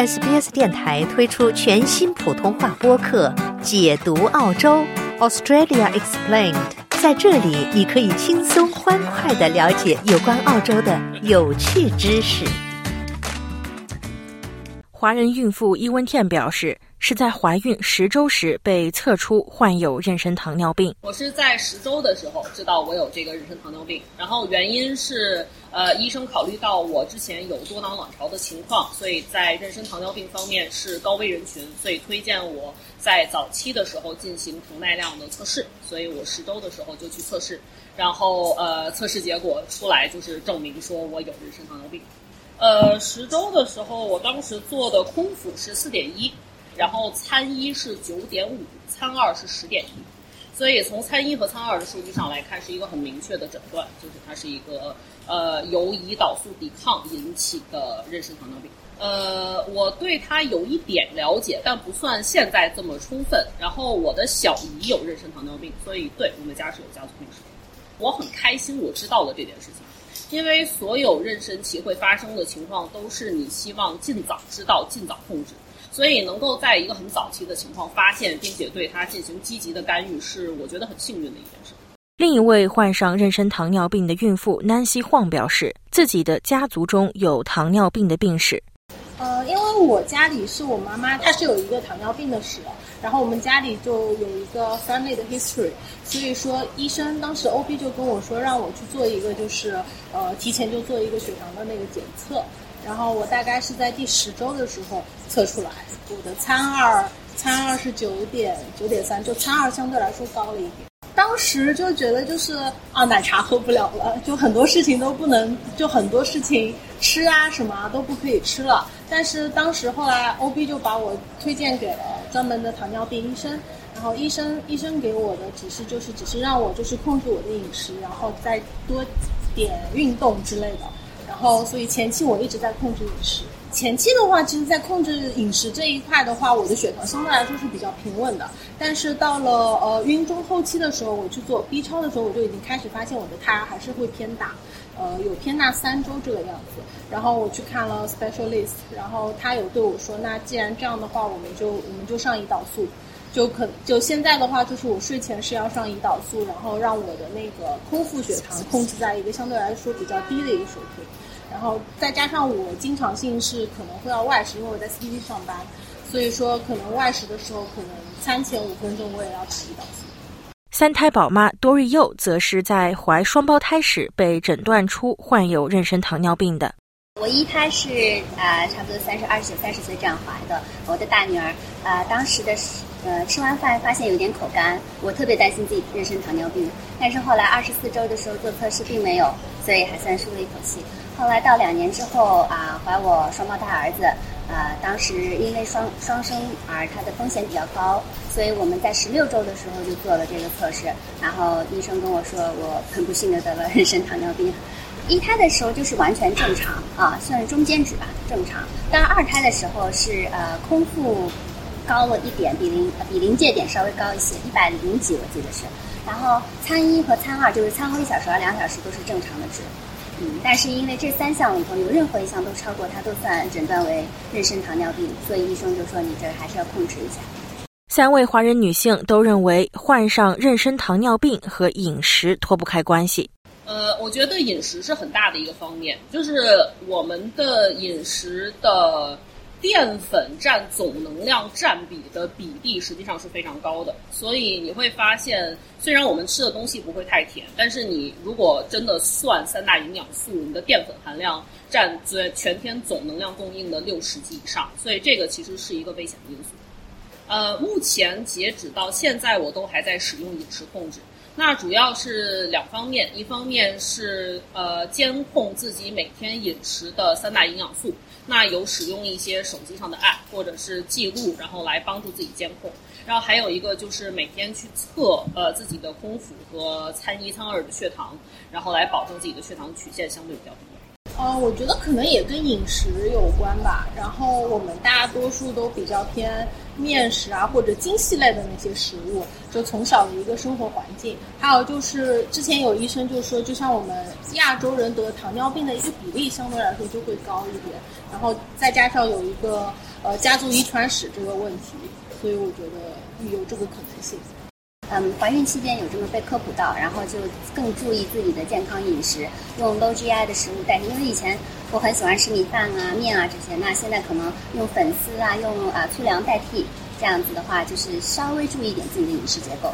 SBS 电台推出全新普通话播客《解读澳洲 Australia Explained》。在这里，你可以轻松欢快的了解有关澳洲的有趣知识。华人孕妇伊温茜表示，是在怀孕十周时被测出患有妊娠糖尿病。我是在十周的时候知道我有这个妊娠糖尿病，然后原因是，呃，医生考虑到我之前有多囊卵巢的情况，所以在妊娠糖尿病方面是高危人群，所以推荐我在早期的时候进行糖耐量的测试。所以我十周的时候就去测试，然后呃，测试结果出来就是证明说我有妊娠糖尿病。呃，十周的时候，我当时做的空腹是四点一，然后餐一是九点五，餐二是十点一，所以从餐一和餐二的数据上来看，是一个很明确的诊断，就是它是一个呃由胰岛素抵抗引起的妊娠糖尿病。呃，我对它有一点了解，但不算现在这么充分。然后我的小姨有妊娠糖尿病，所以对我们家是有家族病史。我很开心，我知道了这件事情。因为所有妊娠期会发生的情况都是你希望尽早知道、尽早控制，所以能够在一个很早期的情况发现，并且对它进行积极的干预，是我觉得很幸运的一件事。另一位患上妊娠糖尿病的孕妇南希晃表示，自己的家族中有糖尿病的病史。呃，因为我家里是我妈妈，她是有一个糖尿病的史，然后我们家里就有一个 family 的 history，所以说医生当时 OB 就跟我说让我去做一个就是呃提前就做一个血糖的那个检测，然后我大概是在第十周的时候测出来，我的餐二餐二是九点九点三，就餐二相对来说高了一点。当时就觉得就是啊，奶茶喝不了了，就很多事情都不能，就很多事情吃啊什么都不可以吃了。但是当时后来 OB 就把我推荐给了专门的糖尿病医生，然后医生医生给我的指示就是只是让我就是控制我的饮食，然后再多点运动之类的。然后所以前期我一直在控制饮食。前期的话，其实，在控制饮食这一块的话，我的血糖相对来说是比较平稳的。但是到了呃孕中后期的时候，我去做 B 超的时候，我就已经开始发现我的胎儿还是会偏大，呃，有偏大三周这个样子。然后我去看了 specialist，然后他有对我说，那既然这样的话，我们就我们就上胰岛素，就可就现在的话，就是我睡前是要上胰岛素，然后让我的那个空腹血糖控制在一个相对来说比较低的一个水平。然后再加上我经常性是可能会要外食，因为我在 CBD 上班，所以说可能外食的时候，可能餐前五分钟我也要吃胰岛素。三胎宝妈多瑞佑则是在怀双胞胎时被诊断出患有妊娠糖尿病的。我一胎是呃差不多三十二岁、三十岁这样怀的。我的大女儿呃当时的呃吃完饭发现有点口干，我特别担心自己妊娠糖尿病，但是后来二十四周的时候做测试并没有，所以还算舒了一口气。后来到两年之后啊，怀我双胞胎儿子，啊，当时因为双双生儿，他的风险比较高，所以我们在十六周的时候就做了这个测试，然后医生跟我说，我很不幸的得了妊娠糖尿病。一胎的时候就是完全正常啊，算是中间值吧，正常。但二胎的时候是呃空腹高了一点，比临比临界点稍微高一些，一百零几我记得是。然后餐一和餐二就是餐后一小时和两小时都是正常的值。嗯，但是因为这三项里头有任何一项都超过，它都算诊断为妊娠糖尿病，所以医生就说你这还是要控制一下。三位华人女性都认为患上妊娠糖尿病和饮食脱不开关系。呃，我觉得饮食是很大的一个方面，就是我们的饮食的。淀粉占总能量占比的比例实际上是非常高的，所以你会发现，虽然我们吃的东西不会太甜，但是你如果真的算三大营养素，你的淀粉含量占最全天总能量供应的六十级以上，所以这个其实是一个危险的因素。呃，目前截止到现在，我都还在使用饮食控制。那主要是两方面，一方面是呃监控自己每天饮食的三大营养素，那有使用一些手机上的 app 或者是记录，然后来帮助自己监控。然后还有一个就是每天去测呃自己的空腹和餐一餐二的血糖，然后来保证自己的血糖曲线相对比较低。呃，我觉得可能也跟饮食有关吧。然后我们大多数都比较偏面食啊，或者精细类的那些食物，就从小的一个生活环境。还有就是之前有医生就说，就像我们亚洲人得糖尿病的一个比例相对来说就会高一点。然后再加上有一个呃家族遗传史这个问题，所以我觉得有这个可能性。嗯，怀孕期间有这么被科普到，然后就更注意自己的健康饮食，用 low GI 的食物代替。因为以前我很喜欢吃米饭啊、面啊这些，那现在可能用粉丝啊、用啊粗粮代替，这样子的话就是稍微注意一点自己的饮食结构。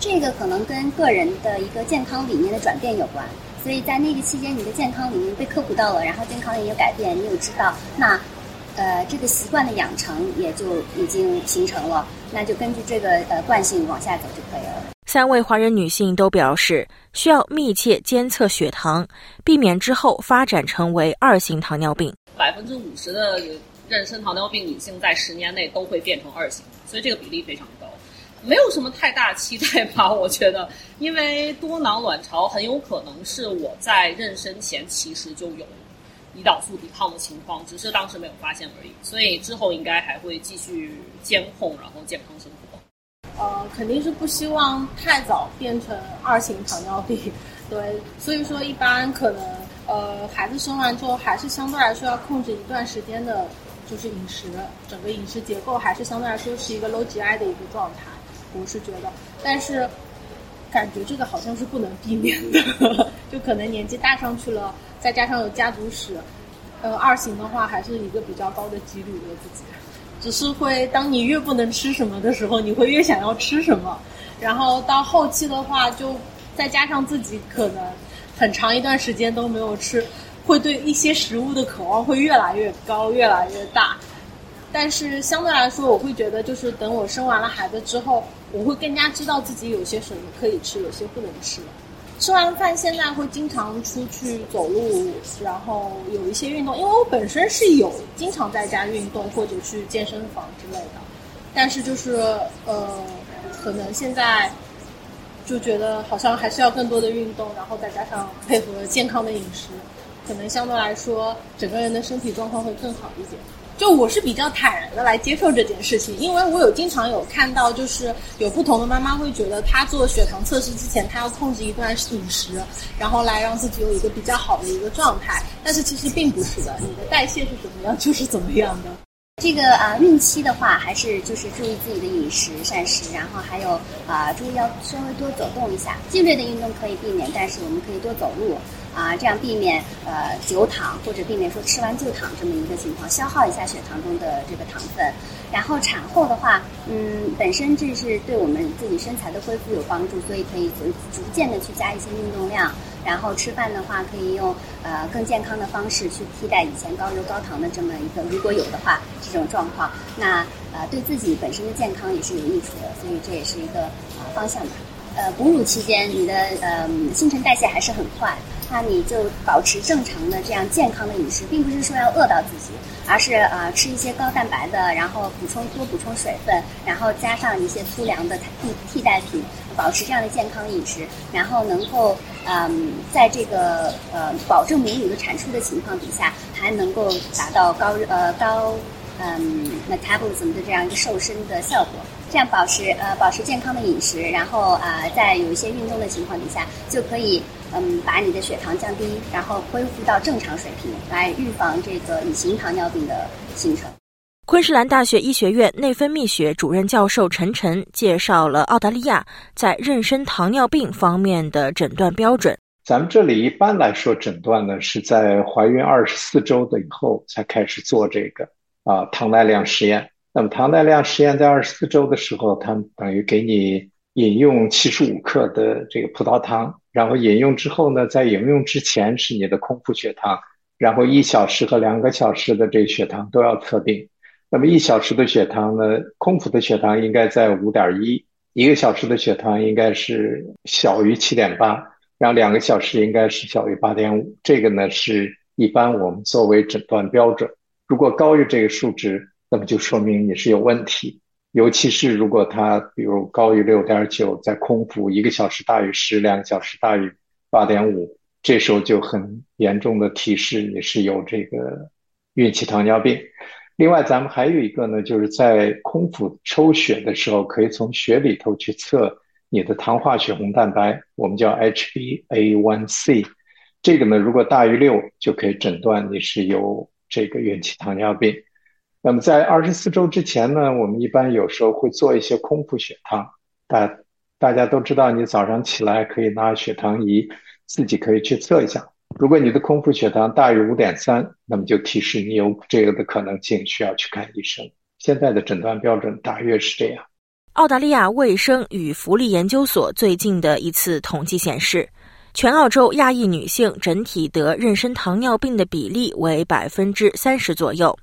这个可能跟个人的一个健康理念的转变有关。所以在那个期间，你的健康理念被科普到了，然后健康也有改变，你有知道那。呃，这个习惯的养成也就已经形成了，那就根据这个呃惯性往下走就可以了。三位华人女性都表示需要密切监测血糖，避免之后发展成为二型糖尿病。百分之五十的妊娠糖尿病女性在十年内都会变成二型，所以这个比例非常高，没有什么太大期待吧？我觉得，因为多囊卵巢很有可能是我在妊娠前其实就有。胰岛素抵抗的情况，只是当时没有发现而已，所以之后应该还会继续监控，然后健康生活。呃，肯定是不希望太早变成二型糖尿病，对，所以说一般可能呃孩子生完之后还是相对来说要控制一段时间的，就是饮食，整个饮食结构还是相对来说是一个 low GI 的一个状态，我是觉得，但是感觉这个好像是不能避免的，就可能年纪大上去了。再加上有家族史，呃，二型的话还是一个比较高的几率的自己，只是会当你越不能吃什么的时候，你会越想要吃什么，然后到后期的话，就再加上自己可能很长一段时间都没有吃，会对一些食物的渴望会越来越高，越来越大。但是相对来说，我会觉得就是等我生完了孩子之后，我会更加知道自己有些什么可以吃，有些不能吃了。吃完饭现在会经常出去走路，然后有一些运动，因为我本身是有经常在家运动或者去健身房之类的，但是就是呃，可能现在就觉得好像还是要更多的运动，然后再加上配合健康的饮食，可能相对来说整个人的身体状况会更好一点。就我是比较坦然的来接受这件事情，因为我有经常有看到，就是有不同的妈妈会觉得，她做血糖测试之前，她要控制一段饮食，然后来让自己有一个比较好的一个状态。但是其实并不是的，你的代谢是怎么样就是怎么样的。这个啊，孕期的话，还是就是注意自己的饮食膳食，然后还有啊，注意要稍微多走动一下。剧烈的运动可以避免，但是我们可以多走路。啊，这样避免呃久躺或者避免说吃完就躺这么一个情况，消耗一下血糖中的这个糖分。然后产后的话，嗯，本身这是对我们自己身材的恢复有帮助，所以可以逐逐渐的去加一些运动量。然后吃饭的话，可以用呃更健康的方式去替代以前高油高糖的这么一个，如果有的话这种状况，那呃对自己本身的健康也是有益处的，所以这也是一个呃方向吧。呃，哺乳期间你的呃新陈代谢还是很快。那你就保持正常的这样健康的饮食，并不是说要饿到自己，而是呃吃一些高蛋白的，然后补充多补充水分，然后加上一些粗粮的替替代品，保持这样的健康饮食，然后能够嗯在这个呃保证母乳的产出的情况底下，还能够达到高呃高嗯 metabolism 的这样一个瘦身的效果。这样保持呃保持健康的饮食，然后啊在有一些运动的情况底下，就可以。嗯，把你的血糖降低，然后恢复到正常水平，来预防这个乙型糖尿病的形成。昆士兰大学医学院内分泌学主任教授陈晨介绍了澳大利亚在妊娠糖尿病方面的诊断标准。咱们这里一般来说诊断呢，是在怀孕二十四周的以后才开始做这个啊糖耐量实验。那么糖耐量实验在二十四周的时候，它等于给你饮用七十五克的这个葡萄糖。然后饮用之后呢，在饮用之前是你的空腹血糖，然后一小时和两个小时的这血糖都要测定。那么一小时的血糖呢，空腹的血糖应该在五点一，一个小时的血糖应该是小于七点八，然后两个小时应该是小于八点五。这个呢是一般我们作为诊断标准。如果高于这个数值，那么就说明你是有问题。尤其是如果它比如高于六点九，在空腹一个小时大于十，两个小时大于八点五，这时候就很严重的提示你是有这个孕期糖尿病。另外，咱们还有一个呢，就是在空腹抽血的时候，可以从血里头去测你的糖化血红蛋白，我们叫 HbA1c。这个呢，如果大于六，就可以诊断你是有这个孕期糖尿病。那么在二十四周之前呢，我们一般有时候会做一些空腹血糖。大大家都知道，你早上起来可以拿血糖仪，自己可以去测一下。如果你的空腹血糖大于五点三，那么就提示你有这个的可能性，需要去看医生。现在的诊断标准大约是这样。澳大利亚卫生与福利研究所最近的一次统计显示，全澳洲亚裔女性整体得妊娠糖尿病的比例为百分之三十左右，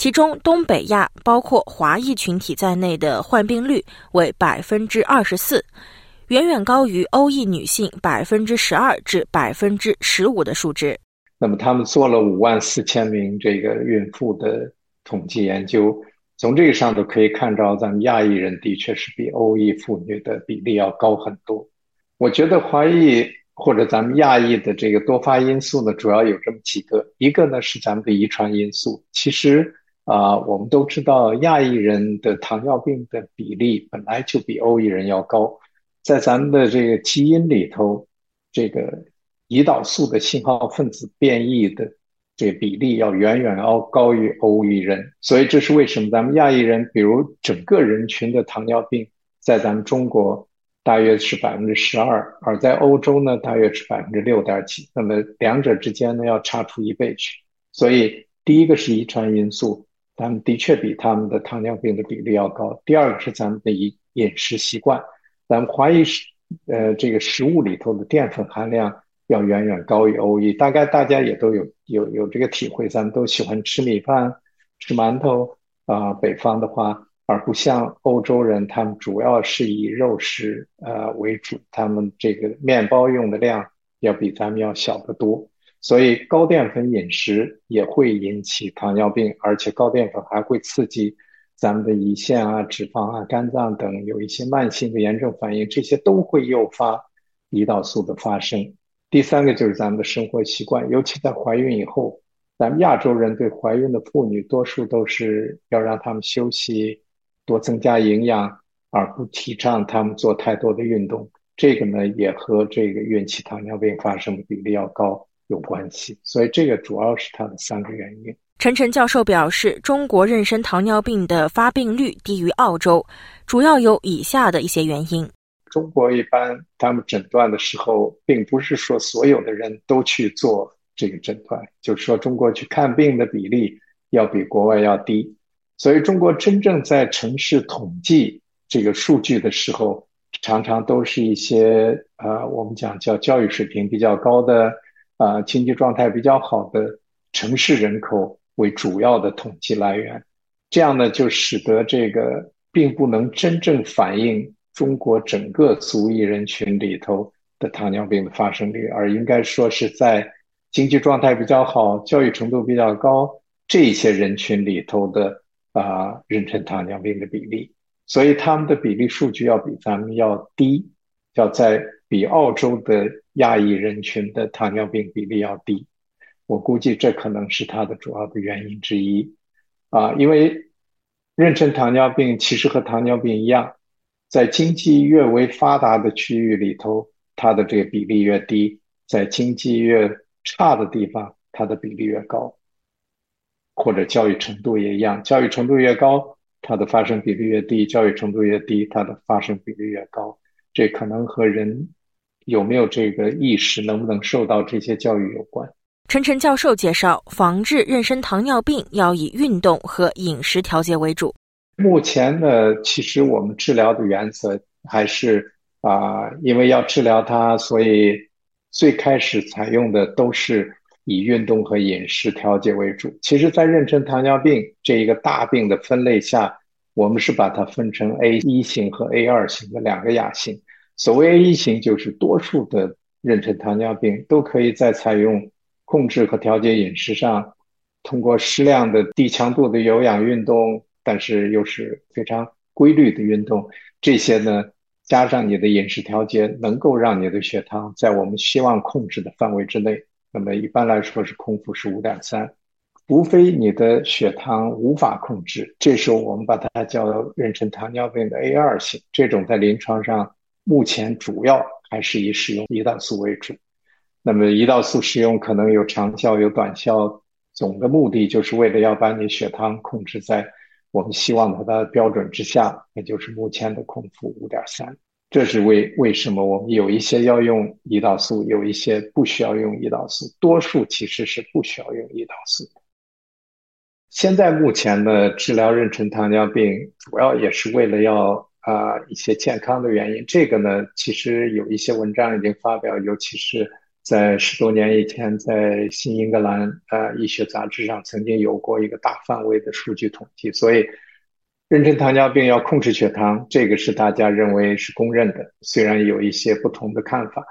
其中东北亚包括华裔群体在内的患病率为百分之二十四。远远高于欧裔女性百分之十二至百分之十五的数值。那么，他们做了五万四千名这个孕妇的统计研究，从这个上头可以看到，咱们亚裔人的确是比欧裔妇女的比例要高很多。我觉得华裔或者咱们亚裔的这个多发因素呢，主要有这么几个，一个呢是咱们的遗传因素。其实啊，我们都知道，亚裔人的糖尿病的比例本来就比欧裔人要高。在咱们的这个基因里头，这个胰岛素的信号分子变异的这比例要远远要高于欧裔人，所以这是为什么咱们亚裔人，比如整个人群的糖尿病，在咱们中国大约是百分之十二，而在欧洲呢，大约是百分之六点几，那么两者之间呢要差出一倍去。所以第一个是遗传因素，咱们的确比他们的糖尿病的比例要高。第二个是咱们的饮饮食习惯。咱们华裔食，呃，这个食物里头的淀粉含量要远远高于欧裔，大概大家也都有有有这个体会，咱们都喜欢吃米饭、吃馒头啊。北方的话，而不像欧洲人，他们主要是以肉食呃为主，他们这个面包用的量要比咱们要小得多，所以高淀粉饮食也会引起糖尿病，而且高淀粉还会刺激。咱们的胰腺啊、脂肪啊、肝脏等有一些慢性的炎症反应，这些都会诱发胰岛素的发生。第三个就是咱们的生活习惯，尤其在怀孕以后，咱们亚洲人对怀孕的妇女多数都是要让他们休息，多增加营养，而不提倡他们做太多的运动。这个呢，也和这个孕期糖尿病发生的比例要高有关系。所以这个主要是它的三个原因。陈晨教授表示，中国妊娠糖尿病的发病率低于澳洲，主要有以下的一些原因。中国一般他们诊断的时候，并不是说所有的人都去做这个诊断，就是说中国去看病的比例要比国外要低。所以中国真正在城市统计这个数据的时候，常常都是一些呃，我们讲叫教育水平比较高的，啊，经济状态比较好的城市人口。为主要的统计来源，这样呢就使得这个并不能真正反映中国整个族裔人群里头的糖尿病的发生率，而应该说是在经济状态比较好、教育程度比较高这些人群里头的啊妊娠糖尿病的比例，所以他们的比例数据要比咱们要低，要在比澳洲的亚裔人群的糖尿病比例要低。我估计这可能是它的主要的原因之一，啊，因为妊娠糖尿病其实和糖尿病一样，在经济越为发达的区域里头，它的这个比例越低；在经济越差的地方，它的比例越高。或者教育程度也一样，教育程度越高，它的发生比例越低；教育程度越低，它的发生比例越高。这可能和人有没有这个意识，能不能受到这些教育有关。陈晨教授介绍，防治妊娠糖尿病要以运动和饮食调节为主。目前呢，其实我们治疗的原则还是啊，因为要治疗它，所以最开始采用的都是以运动和饮食调节为主。其实，在妊娠糖尿病这一个大病的分类下，我们是把它分成 A 一型和 A 二型的两个亚型。所谓 A 一型，就是多数的妊娠糖尿病都可以在采用。控制和调节饮食上，通过适量的低强度的有氧运动，但是又是非常规律的运动，这些呢，加上你的饮食调节，能够让你的血糖在我们希望控制的范围之内。那么一般来说是空腹是五点三，无非你的血糖无法控制，这时候我们把它叫妊娠糖尿病的 A 二型。这种在临床上目前主要还是以使用胰岛素为主。那么胰岛素使用可能有长效有短效，总的目的就是为了要把你血糖控制在。我们希望它的标准之下，也就是目前的空腹五点三。这是为为什么我们有一些要用胰岛素，有一些不需要用胰岛素，多数其实是不需要用胰岛素。现在目前的治疗妊娠糖尿病，主要也是为了要啊一些健康的原因。这个呢，其实有一些文章已经发表，尤其是。在十多年以前，在新英格兰呃医学杂志上曾经有过一个大范围的数据统计，所以妊娠糖尿病要控制血糖，这个是大家认为是公认的。虽然有一些不同的看法，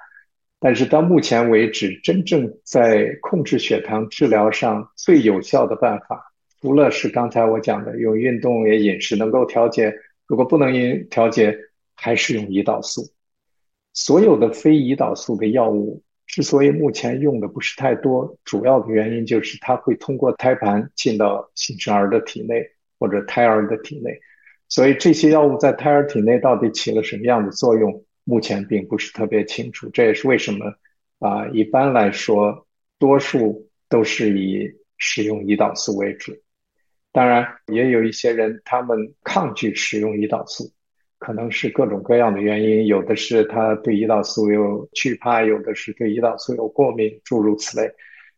但是到目前为止，真正在控制血糖治疗上最有效的办法，除了是刚才我讲的用运动也饮食能够调节，如果不能因调节，还是用胰岛素。所有的非胰岛素的药物。之所以目前用的不是太多，主要的原因就是它会通过胎盘进到新生儿的体内或者胎儿的体内，所以这些药物在胎儿体内到底起了什么样的作用，目前并不是特别清楚。这也是为什么啊，一般来说，多数都是以使用胰岛素为主。当然，也有一些人他们抗拒使用胰岛素。可能是各种各样的原因，有的是他对胰岛素有惧怕，有的是对胰岛素有过敏，诸如此类。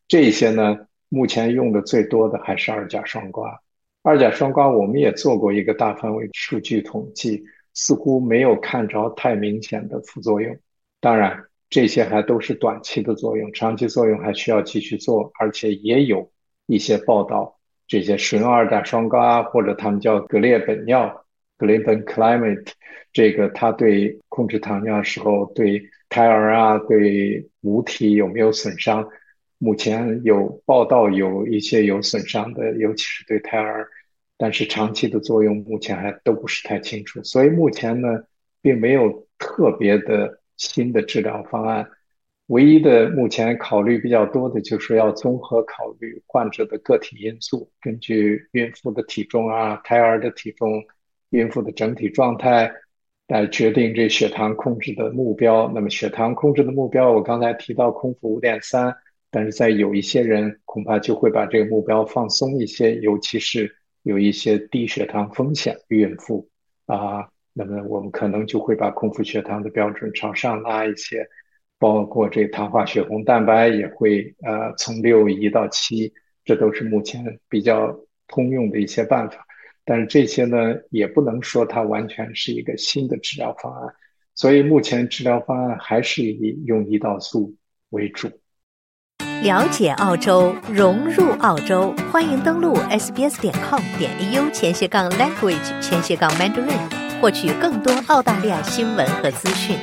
这些呢，目前用的最多的还是二甲双胍。二甲双胍我们也做过一个大范围数据统计，似乎没有看着太明显的副作用。当然，这些还都是短期的作用，长期作用还需要继续做，而且也有一些报道，这些使用二甲双胍啊，或者他们叫格列本脲。g l i b e n climate，这个它对控制糖尿时候对胎儿啊对母体有没有损伤？目前有报道有一些有损伤的，尤其是对胎儿，但是长期的作用目前还都不是太清楚。所以目前呢，并没有特别的新的治疗方案。唯一的目前考虑比较多的就是要综合考虑患者的个体因素，根据孕妇的体重啊、胎儿的体重。孕妇的整体状态来决定这血糖控制的目标。那么血糖控制的目标，我刚才提到空腹五点三，但是在有一些人恐怕就会把这个目标放松一些，尤其是有一些低血糖风险孕妇啊，那么我们可能就会把空腹血糖的标准朝上拉一些，包括这糖化血红蛋白也会呃从六移到七，这都是目前比较通用的一些办法。但是这些呢，也不能说它完全是一个新的治疗方案，所以目前治疗方案还是以用胰岛素为主。了解澳洲，融入澳洲，欢迎登录 sbs 点 com 点 au 前斜杠 language 前斜杠 mandarin，获取更多澳大利亚新闻和资讯。